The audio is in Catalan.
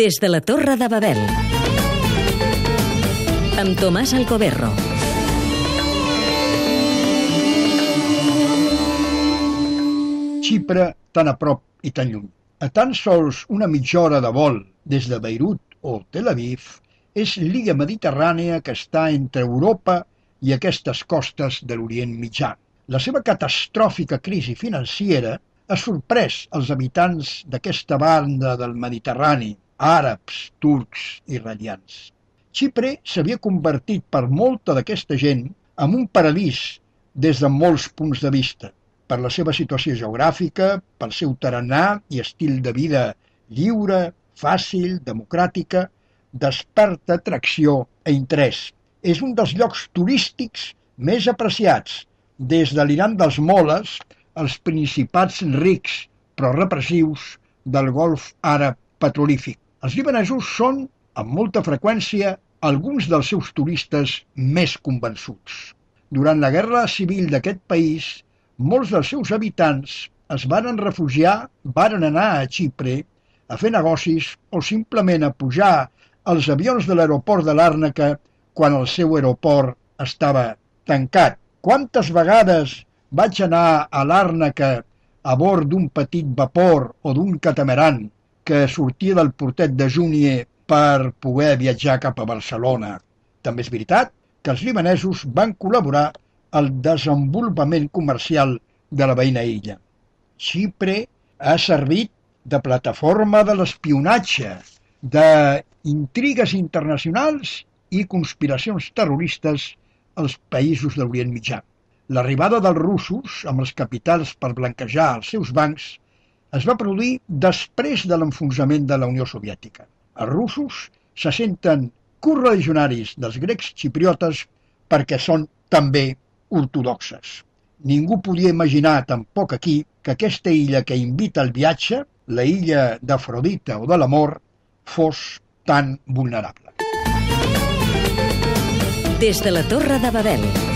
Des de la Torre de Babel. Amb Tomàs Alcoberro. Xipre tan a prop i tan lluny. A tan sols una mitja hora de vol des de Beirut o Tel Aviv, és l'illa mediterrània que està entre Europa i aquestes costes de l'Orient Mitjà. La seva catastròfica crisi financera ha sorprès els habitants d'aquesta banda del Mediterrani, àrabs, turcs i radians. Xipre s'havia convertit per molta d'aquesta gent en un paradís des de molts punts de vista, per la seva situació geogràfica, pel seu tarannà i estil de vida lliure, fàcil, democràtica, desperta atracció e interès. És un dels llocs turístics més apreciats, des de l'Iran dels Moles als principats rics però repressius del golf àrab petrolífic. Els libanesos són, amb molta freqüència, alguns dels seus turistes més convençuts. Durant la guerra civil d'aquest país, molts dels seus habitants es varen refugiar, varen anar a Xipre a fer negocis o simplement a pujar als avions de l'aeroport de Làrnaca quan el seu aeroport estava tancat. Quantes vegades vaig anar a Làrnaca a bord d'un petit vapor o d'un catamaran que sortia del portet de Júnier per poder viatjar cap a Barcelona. També és veritat que els libanesos van col·laborar al desenvolupament comercial de la veïna illa. Xipre ha servit de plataforma de l'espionatge, d'intrigues internacionals i conspiracions terroristes als països de l'Orient Mitjà. L'arribada dels russos amb els capitals per blanquejar els seus bancs es va produir després de l'enfonsament de la Unió Soviètica. Els russos se senten correligionaris dels grecs xipriotes perquè són també ortodoxes. Ningú podia imaginar tampoc aquí que aquesta illa que invita al viatge, la illa d'Afrodita o de l'amor, fos tan vulnerable. Des de la Torre de Babel.